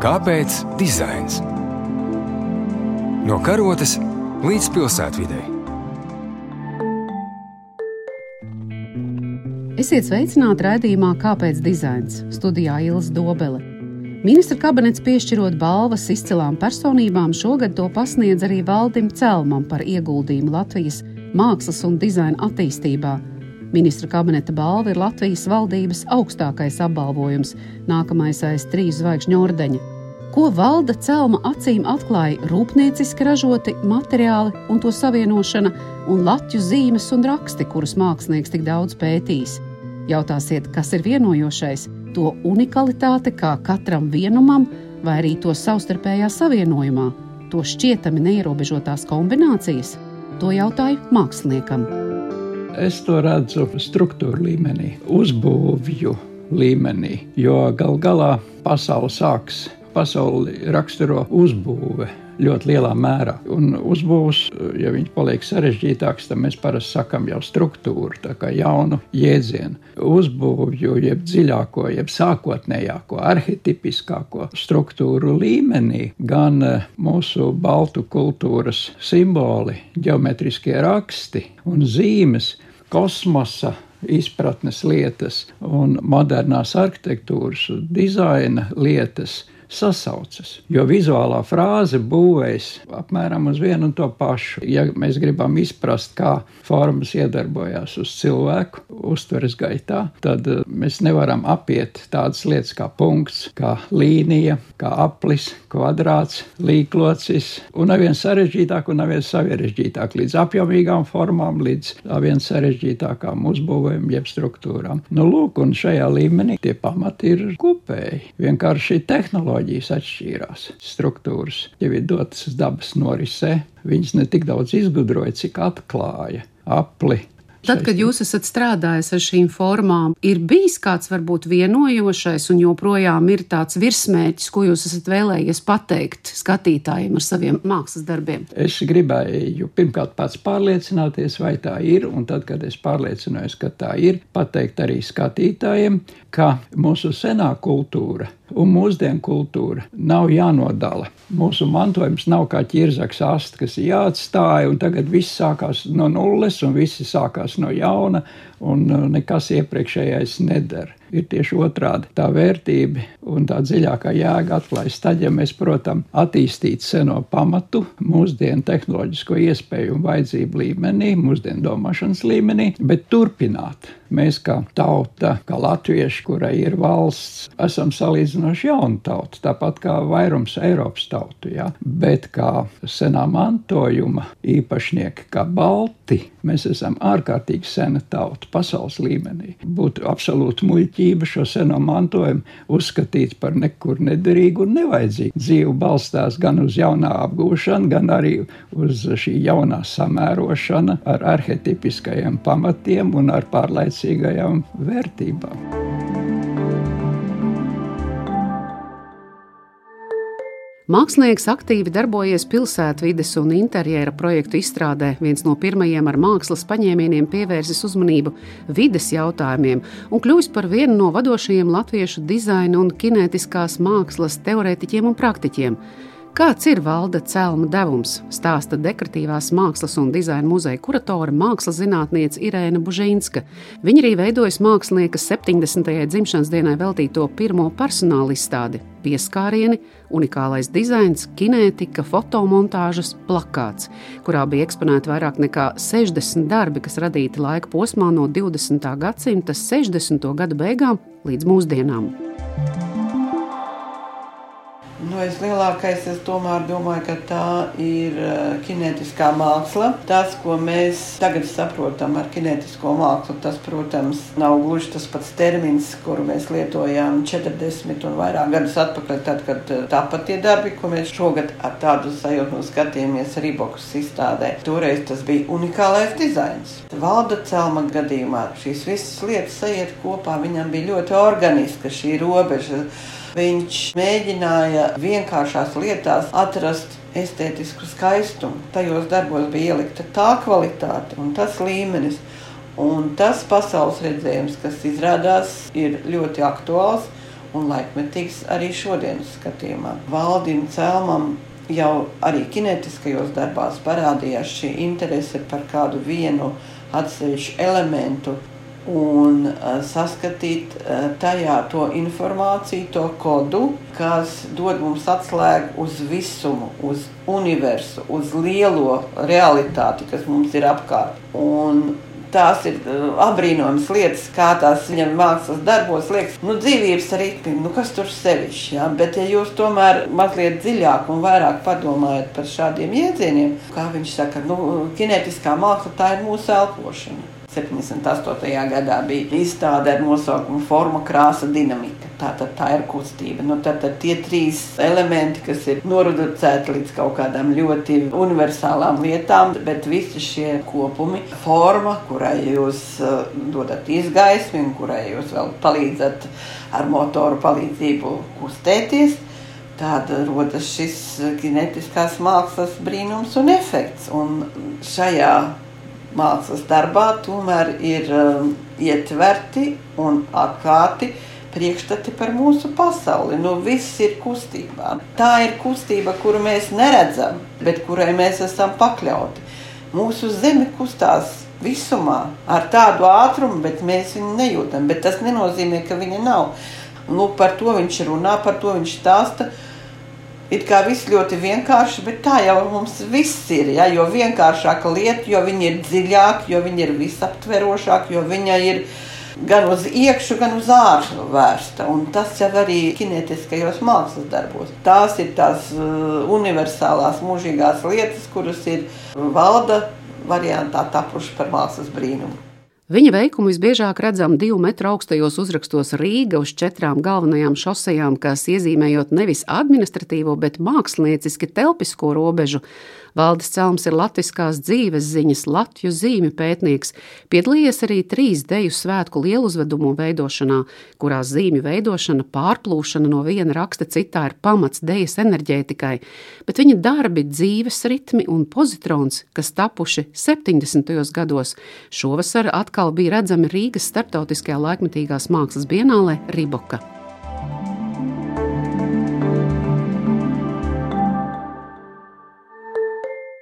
Kāpēc dizains? No karotes līdz pilsētvidai. Esiet sveicināti raidījumā Kāpēc dizains? Studijā Ilas Dobele. Ministra kabinets piešķirot balvas izcilām personībām šogad to pasniedz arī Valdim Celmam par ieguldījumu Latvijas mākslas un dizaina attīstībā – Ministra kabineta balva ir Latvijas valdības augstākais apbalvojums, nākamais aiz trīs zvaigžņu ordeņa. Ko valda celma acīm atklāja rūpnieciski ražoti materiāli un to savienošana, un latviešu zīmes un raksti, kurus mākslinieks tik daudz pētījis. Jautāsiet, kas ir vienojošais, to unikalitāte kā katram vienumam, vai arī to savstarpējā savienojumā, to šķietami neierobežotās kombinācijas? To jautāju māksliniekam. Es to redzu struktūra līmenī, uzbūvju līmenī, jo gal galā pasaule sāks. Pasauli raksturo uzbūve ļoti lielā mērā. Un uzbūves, ja viņš paliek sarežģītāks, tad mēs parasti sakām jau struktūru, tā kā jaunu jēdzienu. Uzbūvju, jeb dziļāko, jeb sākotnējāko, arhitipiskāko struktūru līmenī, gan eh, mūsu baltu kultūras simboli, geometriskie raksti un zīmes, kosmosa izpratnes lietas un modernās arhitektūras un dizaina lietas sasaucas. Jo vizuālā frāze būvēs apmēram uz vienu un to pašu. Ja mēs gribam izprast, kā formas iedarbojās uz cilvēku uztveres gaitā, tad eh, mēs nevaram apiet tādas lietas kā punkts, kā līnija, kā aplis, kvadrāts, līklocis, un nevien sarežģītāk, un nevien sarežģītāk, līdz apjomīgām formām, līdz vien sarežģītākām uzbūvēm, jeb struktūrām. Nu, lūk, un šajā līmenī tie pamati ir kopēji. Vienkārši tehnoloģija tehnoloģijas atšķīrās. Struktūras jau ir dotas dabas norisē. Viņas ne tik daudz izgudroja, cik atklāja apli Tad, kad jūs esat strādājis ar šīm formām, ir bijis kāds varbūt vienojošais un joprojām ir tāds virsmērķis, ko jūs esat vēlējies pateikt skatītājiem ar saviem mākslas darbiem? Es gribēju pirmkārt pats pārliecināties, vai tā ir, un tad, kad es pārliecinājos, ka tā ir, pateikt arī skatītājiem, ka mūsu senā kultūra un mūsdienu kultūra nav jānodala. Mūsu mantojums nav kā ķirzaks ast, kas jāatstāja, un tagad viss sākās no nulles, un viss sākās no jauna, un uh, nekas iepriekšējais nedara ir tieši otrādi. Tā vērtība un tā dziļākā jēga atklājas tad, ja mēs, protams, attīstītu seno pamatu mūsdienu tehnoloģisko iespēju un vajadzību līmenī, mūsdienu domāšanas līmenī, bet turpināt. Mēs kā tauta, kā latvieši, kurai ir valsts, esam salīdzinoši jauna tauta, tāpat kā vairums Eiropas tautu, ja? bet kā senā mantojuma īpašnieki, kā balti, mēs esam ārkārtīgi sena tauta pasaules līmenī. Būtu absolūti muļķīgi muļķība šo seno mantojumu uzskatīt par nekur nederīgu un nevajadzīgu. Dzīve balstās gan uz jaunā apgūšanu, gan arī uz šī jaunā samērošana ar arhetipiskajiem pamatiem un ar pārlaicīgajām vērtībām. Mākslinieks aktīvi darbojies pilsētvides un interjera projektu izstrādē. Viens no pirmajiem ar mākslas paņēmieniem pievērsis uzmanību vides jautājumiem un kļuvis par vienu no vadošajiem latviešu dizaina un kinētiskās mākslas teorētiķiem un praktiķiem. Kāds ir valda cēlma devums? Stāsta dekoratīvās mākslas un dizaina muzeja kuratore, mākslas zinātniece Irēna Bužīnska. Viņa arī veidojas mākslinieka 70. dzimšanas dienai veltīto pirmo personāla izstādi - pieskārieni, unikālais dizains, kinētika, fotomontāžas, plakāts, kurā bija eksponēti vairāk nekā 60 darbi, kas radīti laika posmā no 20. gadsimta 60. gadu beigām līdz mūsdienām. Nu, es lielākais es tomēr domāju, ka tā ir uh, kinētiskā māksla. Tas, ko mēs tagad saprotam ar kinētisko mākslu, tas, protams, nav gluži tas pats termins, kuru mēs lietojām 40 un vairāk gadus atpakaļ, tad, kad uh, tāpat tie darbi, ko mēs šogad ar tādu sajūtu skatījāmies Rībokas izstādē. Toreiz tas bija unikālais dizains. Valda celma gadījumā šīs visas lietas sajiet kopā, viņam bija ļoti organiska šī robeža Viņš mēģināja vienkāršās lietās atrast estētisku skaistumu. Tajos darbos bija ielikta tā kvalitāte un tas līmenis. Un tas pasaules redzējums, kas izrādās ir ļoti aktuāls un laikmetīgs arī šodienas skatījumā. Valdim Celmam jau arī kinetiskajos darbās parādījās šī interese par kādu vienu atsevišķu elementu un uh, saskatīt uh, tajā to informāciju, to kodu, kas dod mums atslēgu uz visumu, uz universu, uz lielo realitāti, kas mums ir apkārt. Un tās ir uh, apbrīnojamas lietas, kā tās viņam mākslas darbos liekas, nu, dzīvības ritmi, nu, kas tur sevišķi. Ja? Bet, ja jūs tomēr mazliet dziļāk un vairāk padomājat par šādiem jēdzieniem, kā viņš saka, nu, kinētiskā māksla tā ir mūsu elpošana. 78. gadā bija izstāde ar nosaukumu Forma, krāsa, dinamika. Tā, tā, tā ir kustība. Nu, tad, tad tie trīs elementi, kas ir noreducēti līdz kaut kādām ļoti universālām lietām, bet visi šie kopumi, forma, kurai jūs uh, dodat izgaismi un kurai jūs vēl palīdzat ar motoru palīdzību kustēties. Tāda rodas šis kinetiskās mākslas brīnums un efekts. Un šajā mākslas darbā tomēr ir um, ietverti un atklāti priekšstati par mūsu pasauli. Nu, viss ir kustībā. Tā ir kustība, kuru mēs neredzam, bet kurai mēs esam pakļauti. Mūsu zeme kustās visumā ar tādu ātrumu, bet mēs viņu nejūtam. Bet tas nenozīmē, ka viņa nav. Nu, par to viņš runā, par to viņš stāsta. It kā viss ļoti vienkārši, bet tā jau mums viss ir. Ja? Jo vienkāršāka lieta, jo viņa ir dziļāka, jo viņa ir visaptverošāka, jo viņa ir gan uz iekšā, gan uz ārā vērsta. Un tas jau arī kinētiskajos mākslas darbos. Tās ir tās uh, universālās, mūžīgās lietas, kuras ir valda variantā tapušas par mākslas brīnumu. Viņa veikumu visbiežāk redzam divu metru augstajos uzrakstos Rīga uz četrām galvenajām šosejām, kas iezīmējot nevis administratīvo, bet mākslinieciski telpisko robežu. Valdis Celms ir latviskās dzīves ziņas Latviju zīmju pētnieks, piedalījies arī trīs deju svētku lieluzvedumu veidošanā, kurās zīmju veidošana, pārplūšana no viena raksta citā ir pamats dejas enerģētikai, bet viņa darbi, dzīves ritmi un pozitrons, kas tapuši 70. gados, šovasar atkal bija redzami Rīgas starptautiskajā laikmetīgās mākslas bienālē Riboka.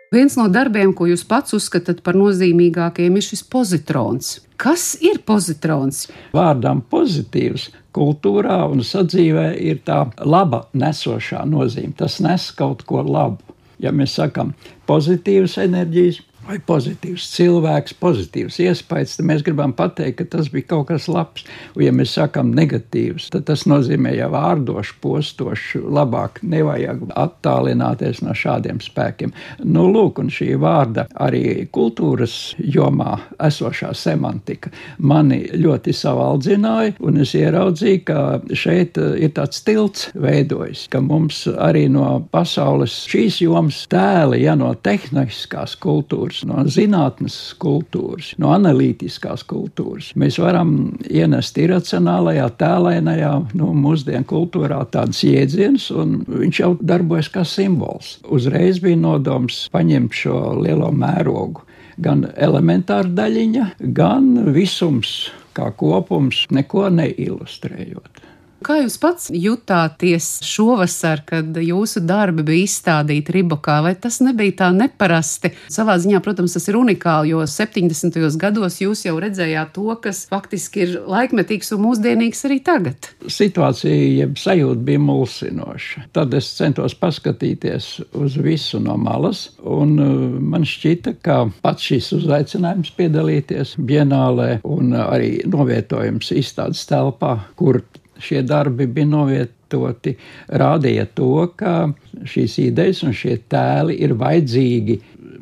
Viens no darbiem, ko jūs pats uzskatāt par nozīmīgākiem, ir šis pozitrons. Kas ir pozitrons? Vārdam pozitīvs kultūrā un sadzīvē ir tā laba nesošā nozīme. Tas nes kaut ko labu. Ja mēs sakām pozitīvas enerģijas, vai pozitīvs cilvēks, pozitīvs iespējas, tad mēs gribam pateikt, ka tas bija kaut kas labs. Un, ja mēs sakām negatīvs, tad tas nozīmē jau vārdoši, postoši, labāk nevajag attālināties no šādiem spēkiem. Nu, lūk, un šī vārda arī kultūras jomā esošā semantika mani ļoti savaldzināja, un es ieraudzīju, ka šeit ir tāds tilts veidojis, ka mums arī no pasaules šīs jomas tēli, ja no tehniskās kultūras, kultūras, no zinātnes kultūras, no analītiskās kultūras. Mēs varam ienest iracionālajā, tēlēnajā, nu, mūsdienu kultūrā tādas jēdzienas, un viņš jau darbojas kā simbols. Uzreiz bija nodoms paņemt šo lielo mērogu, gan elementāra daļiņa, gan visums kā kopums, neko neilustrējot. Kā jūs pats jutāties šovasar, kad jūsu darbi bija izstādīti Ribokā? Vai tas nebija tā neparasti? Savā ziņā, protams, tas ir unikāli, jo 70. gados jūs jau redzējāt to, kas faktiski ir laikmetīgs un mūsdienīgs arī tagad. Situācija, jeb sajūta bija mulsinoša. Tad es centos paskatīties uz visu no malas, un uh, man šķita, ka pats šis uzaicinājums piedalīties Bienālē un arī novietojums izstādes telpā, kur šie darbi bija novietoti, rādīja to, ka šīs idejas un šie tēli ir vajadzīgi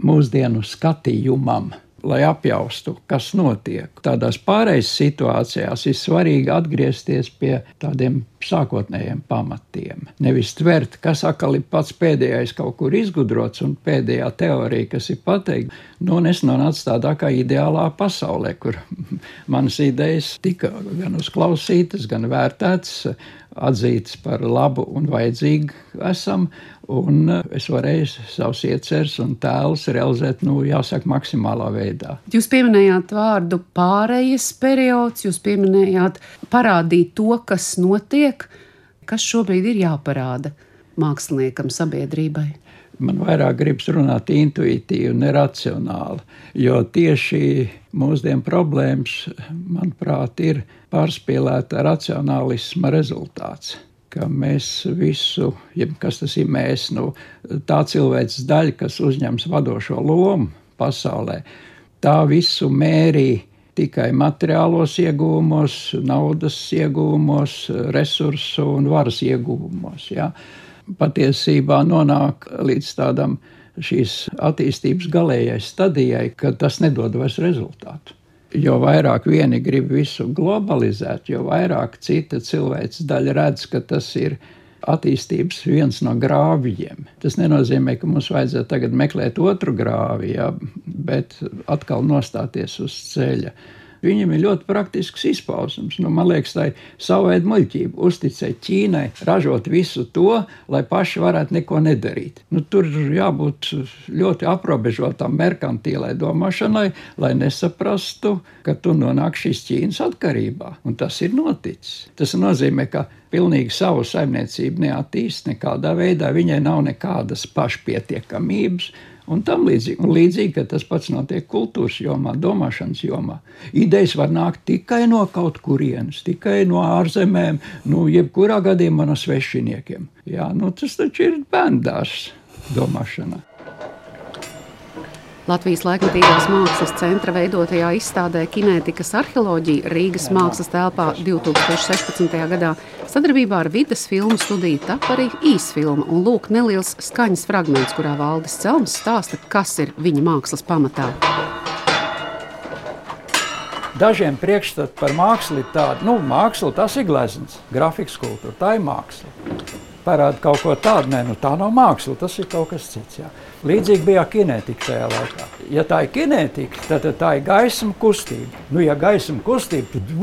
mūsdienu skatījumam lai apjaustu, kas notiek. Tādās pārejas situācijās ir svarīgi atgriezties pie tādiem sākotnējiem pamatiem. Nevis tvert, kas atkal ir pats pēdējais kaut kur izgudrots un pēdējā teorija, kas ir pateikta. Nu, es nonācu tādā kā ideālā pasaulē, kur manas idejas tika gan uzklausītas, gan vērtētas atzītas par labu un vajadzīgu esam, un es varēju savus ieceres un tēlus realizēt, nu, jāsaka, maksimālā veidā. Jūs pieminējāt vārdu pārējas periods, jūs pieminējāt parādīt to, kas notiek, kas šobrīd ir jāparāda māksliniekam, sabiedrībai. Man vairāk gribas runāt intuitīvi, neracionāli, jo tieši mūsdienu problēmas, manuprāt, ir pārspīlēta racionālisma rezultāts. Ka mēs visu, ja kas tas ir mēs, nu, tā cilvēks daļa, kas uzņems vadošo lomu pasaulē, tā visu mērī tikai materiālos iegūmos, naudas iegūmos, resursu un varas iegūmos. Ja? patiesībā nonāk līdz tādam šīs attīstības galējai stadijai, kad tas nedod vairs rezultātu. Jo vairāk vieni grib visu globalizēt, jo vairāk cita cilvēks daļa redz, ka tas ir attīstības viens no grāvjiem. Tas nenozīmē, ka mums vajadzētu tagad meklēt otru grāvi, ja, bet atkal nostāties uz ceļa. Viņam ir ļoti praktisks izpausmes. Nu, man liekas, tā ir sava veida muļķība. Uzticēt Ķīnai, ražot visu to, lai paši varētu neko nedarīt. Nu, tur jābūt ļoti aprobežotam merkantīlai domāšanai, lai nesaprastu, ka tu nonāk šīs Ķīnas atkarībā. Un tas ir noticis. Tas nozīmē, ka pilnīgi savu saimniecību neattīst nekādā veidā, viņai nav nekādas pašpietiekamības un tam līdzīgi. Un līdzīgi, tas pats notiek kultūras jomā, domāšanas jomā. Idejas var nākt tikai no kaut kurienes, tikai no ārzemēm, nu, jebkurā gadījumā no svešiniekiem. Jā, nu, tas taču ir bērndārs domāšanā. Latvijas laikmatīgās mākslas centra veidotajā izstādē Kinētikas arheoloģija Rīgas mākslas telpā 2016. gadā sadarbībā ar vidas filmu studiju tap arī īsfilma un lūk neliels skaņas fragments, kurā Valdis Celms stāsta, kas ir viņa mākslas pamatā. Dažiem priekšstati par mākslu ir tādi, nu, māksla tas ir glezniecība, grafikas kultūra, tā ir māksla. Parāda kaut ko tādu, nē, nu, tā nav māksla, tas ir kaut kas cits. Jā. Līdzīgi bija kinētika tajā laikā. Ja tā ir kinētika, tad tā ir gaisma kustība. Nu, ja gaisma kustība, tad.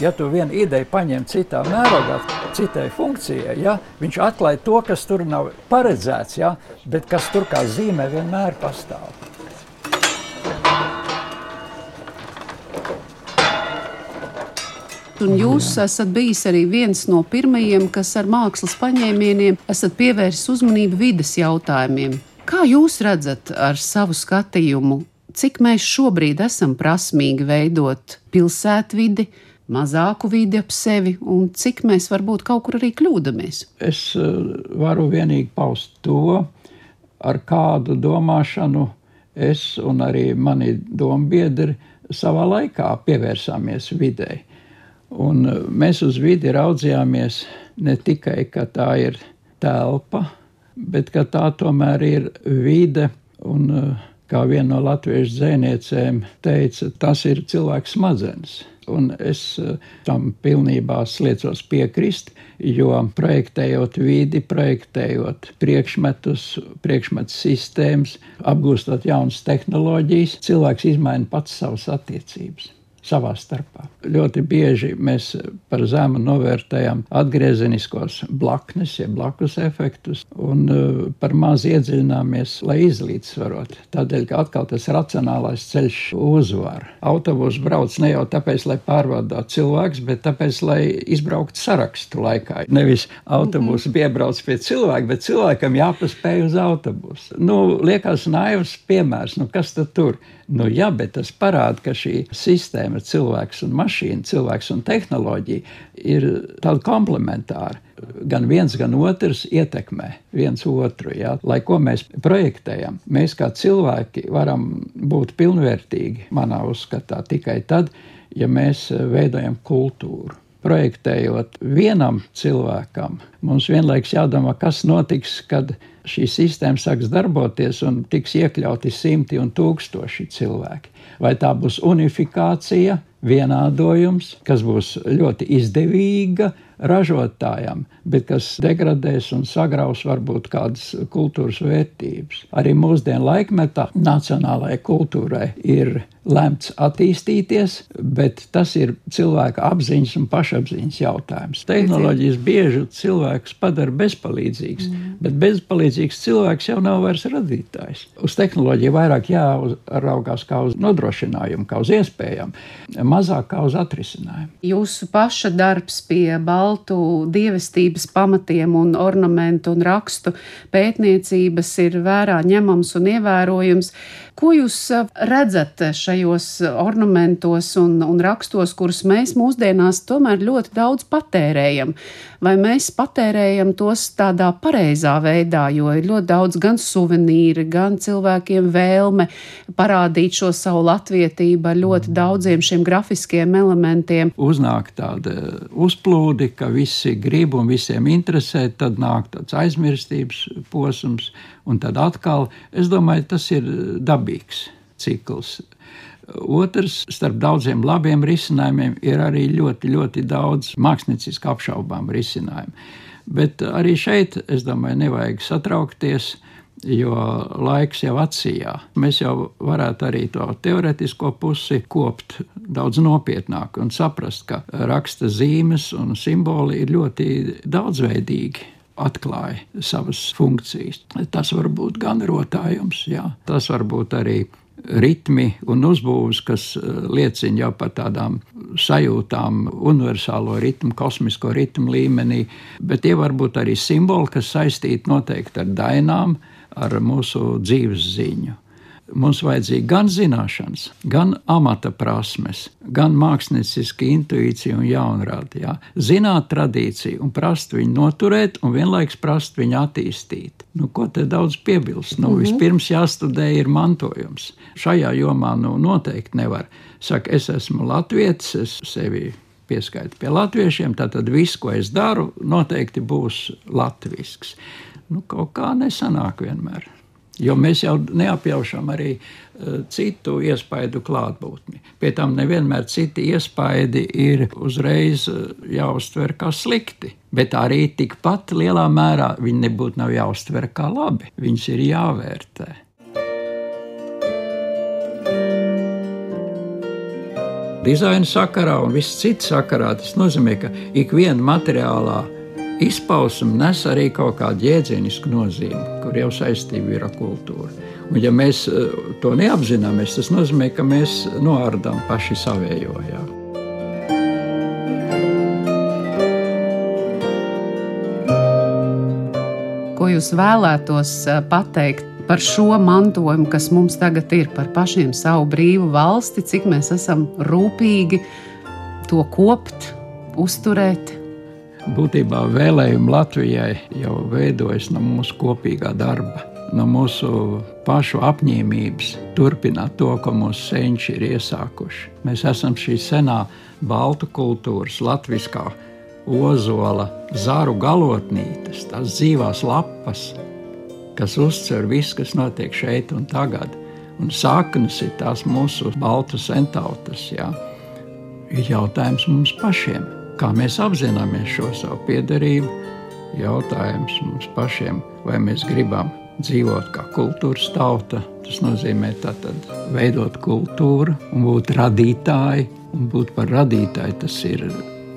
Ja tu vienu ideju paņem citā mērogā, citai funkcijai, ja, viņš atklāja to, kas tur nav paredzēts, ja, bet kas tur kā zīmē vienmēr pastāv. Un jūs esat bijis arī viens no pirmajiem, kas ar mākslas paņēmieniem esat pievērsis uzmanību vidas jautājumiem. Kā jūs redzat ar savu skatījumu, cik mēs šobrīd esam prasmīgi veidot pilsētvidi, mazāku vidi ap sevi, un cik mēs varbūt kaut kur arī kļūdāmies? Es eh, varu vienīgi paust to, ar kādu domāšanu es un arī mani dombiedri savā laikā pievērsāmies videi. Un uh, mēs uz vidi raudzījāmies ne tikai, ka tā ir telpa, bet ka tā tomēr ir vide. Un, uh, kā viena no latviešu dzēniecēm teica, tas ir cilvēks smadzenes. Un es uh, tam pilnībā sliecos piekrist, jo projektējot vidi, projektējot priekšmetus, priekšmetu sistēmas, apgūstot jaunas tehnoloģijas, cilvēks izmaina pats savas attiecības savā starpā. Ļoti bieži mēs par zemu novērtējam atgriezeniskos blaknes, jeb blakus efektus, un uh, par maz iedziļināmies, lai izlīdzsvarot. Tādēļ, ka atkal tas racionālais ceļš uzvar. Autobus brauc ne jau tāpēc, lai pārvadātu cilvēks, bet tāpēc, lai izbrauktu sarakstu laikā. Nevis autobus mhm. piebrauc pie cilvēka, bet cilvēkam jāpaspēj uz autobusu. Nu, liekas naivs piemērs, nu kas tad tur? Nu, jā, bet tas parāda, ka šī sistēma, cilvēks un mašīna, cilvēks un tehnoloģija ir tāda komplementāra. Gan viens, gan otrs ietekmē viens otru. Jā. Lai ko mēs projektējam, mēs kā cilvēki varam būt pilnvērtīgi, manā uzskatā, tikai tad, ja mēs veidojam kultūru projektējot vienam cilvēkam Mums vienlaikus jādomā, kas notiks, kad šī sistēma sāks darboties un tiks iekļauti simti un tūkstoši cilvēki. Vai tā būs unifikācija, vienādojums, kas būs ļoti izdevīga ražotājam, bet kas degradēs un sagraus varbūt kādas kultūras vērtības. Arī mūsdienu laikmetā nacionālajai kultūrai ir lemts attīstīties, bet tas ir cilvēka apziņas un pašapziņas jautājums. Tehnoloģijas bieži cilvēks padara bezpalīdzīgs, mm. bet bezpalīdzīgs cilvēks jau nav vairs radītājs. Uz tehnoloģiju vairāk jāraugās kā uz nodrošinājumu, kā uz iespējām, mazāk kā uz atrisinājumu. Jūsu paša darbs pie baltu dievestības pamatiem un ornamentu un rakstu pētniecības ir vērā ņemams un ievērojams. Ko jūs redzat šajos ornamentos un, un rakstos, kurus mēs mūsdienās tomēr ļoti daudz patērējam? Vai mēs patērējam tos tādā pareizā veidā, jo ir ļoti daudz gan suvenīri, gan cilvēkiem vēlme parādīt šo savu latvietību ar ļoti daudziem šiem grafiskiem elementiem? Uznāk tāda uzplūdi, ka visi grib un visiem interesē, tad nāk tāds aizmirstības posms un tad atkal. Es domāju, tas ir dabīgs cikls. Otrs, starp daudziem labiem risinājumiem, ir arī ļoti, ļoti daudz mākslinieciski apšaubām risinājumu. Bet arī šeit, es domāju, nevajag satraukties, jo laiks jau atsijā. Mēs jau varētu arī to teorētisko pusi kopt daudz nopietnāk un saprast, ka raksta zīmes un simboli ir ļoti daudzveidīgi atklāja savas funkcijas. Tas var būt gan rotājums, jā. tas var būt arī ritmi un uzbūves, kas eh, liecina jau par tādām sajūtām, universālo ritmu, kosmisko ritmu līmenī, bet tie var būt arī simboli, kas saistīti noteikti ar dainām, ar mūsu dzīves ziņu. Mums vajadzīga gan zināšanas, gan amata prasmes, gan mākslinieciska intuīcija un jaunrāde. Jā. Zināt tradīciju un prast viņu noturēt, un vienlaikus prast viņu attīstīt. Nu, ko te daudz piebilst? Nu, mm -hmm. Vispirms jāstudē ir mantojums. Šajā jomā nu, noteikti nevar. Saka, es esmu latvietis, es sevi pieskaitu pie latviešiem, tad viss, ko es daru, noteikti būs latvisks. Nu, kaut kā nesanāk vienmēr. Jo mēs jau neapjaušam arī uh, citu iespaidu klātbūtni. Pie tam nevienmēr citi iespaidi ir uzreiz uh, jāuztver kā slikti, bet arī tikpat lielā mērā viņi nebūtu nav jāuztver kā labi. Viņus ir jāvērtē. Dizaina sakarā un viss cits sakarā tas nozīmē, ka ik viena materiālā izpausme nes arī kaut kādu jēdzienisku nozīmi, kur jau saistība ir ar kultūru. Un, ja mēs eh, to neapzināmies, tas nozīmē, ka mēs noārdām paši savējo. Jā. Ko jūs vēlētos eh, pateikt par šo mantojumu, kas mums tagad ir, par pašiem savu brīvu valsti, cik mēs esam rūpīgi to kopt, uzturēt? Būtībā vēlējumi Latvijai jau veidojas no mūsu kopīgā darba, no mūsu pašu apņēmības turpināt to, ko mūsu senči ir iesākuši. Mēs esam šī senā baltu kultūras, latviskā ozola, zaru galotnītes, tās dzīvās lapas, kas uztver visu, kas notiek šeit un tagad. Un saknes ir tās mūsu baltu centautas. Ir jautājums mums pašiem Kā mēs apzināmies šo savu piedarību, jautājums mums pašiem, vai mēs gribam dzīvot kā kultūras tauta. Tas nozīmē tātad veidot kultūru un būt radītāji, un būt par radītāju tas ir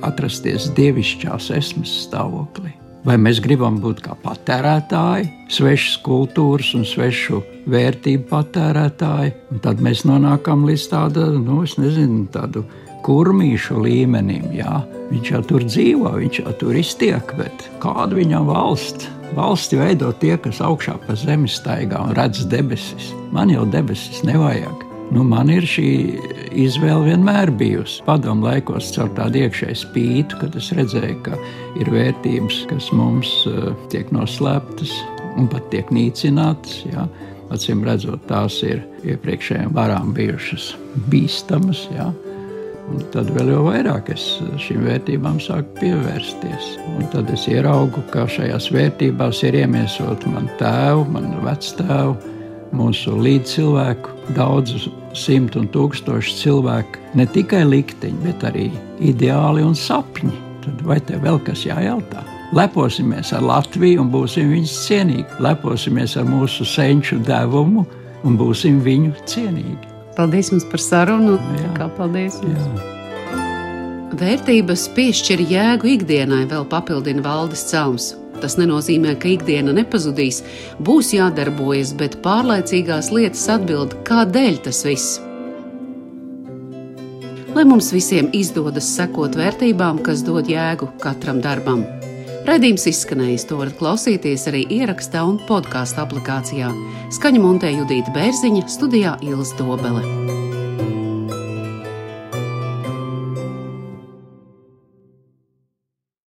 atrasties dievišķās esmas stāvoklī. Vai mēs gribam būt kā patērētāji, svešas kultūras un svešu vērtību patērētāji, un tad mēs nonākam līdz tādam, nu, es nezinu, tādu kurmīšu līmenim. Jā. Viņš jau tur dzīvo, viņš jau tur iztiek, bet kāda viņam valsts? Valsti veido tie, kas augšā pa zemi staigā un redz debesis. Man jau debesis nevajag. Nu, man ir šī izvēle vienmēr bijusi. Padomu laikos caur tādu iekšēju spītu, kad es redzēju, ka ir vērtības, kas mums uh, tiek noslēptas un pat tiek nīcinātas. Jā. Acīm redzot, tās ir iepriekšējām varām bijušas bīstamas. Jā Un tad vēl jau vairāk es šīm vērtībām sāku pievērsties. Un tad es ieraugu, ka šajās vērtībās ir iemiesota man tēva, man vectēva, mūsu līdzcilvēku, daudzu simtu un tūkstošu cilvēku. Ne tikai likteņi, bet arī ideāli un sapņi. Tad vai te vēl kas jājautā? Leposimies ar Latviju un būsim viņas cienīgi. Leposimies ar mūsu senču devumu un būsim viņu cienīgi. Paldies jums par sarunu. Jā. Paldies! Jums. Jā. Vērtības piešķir jēgu ikdienai, vēl papildina Valdis Celms. Tas nenozīmē, ka ikdiena nepazudīs, būs jādarbojas, bet pārlaicīgās lietas atbild, kādēļ tas viss. Lai mums visiem izdodas sekot vērtībām, kas dod jēgu katram darbam. Radījums izskanējis, to varat klausīties arī ierakstā un podkāstu aplikācijā. Skaņu montē Judīta Bērziņa, studijā Ilas Dobele.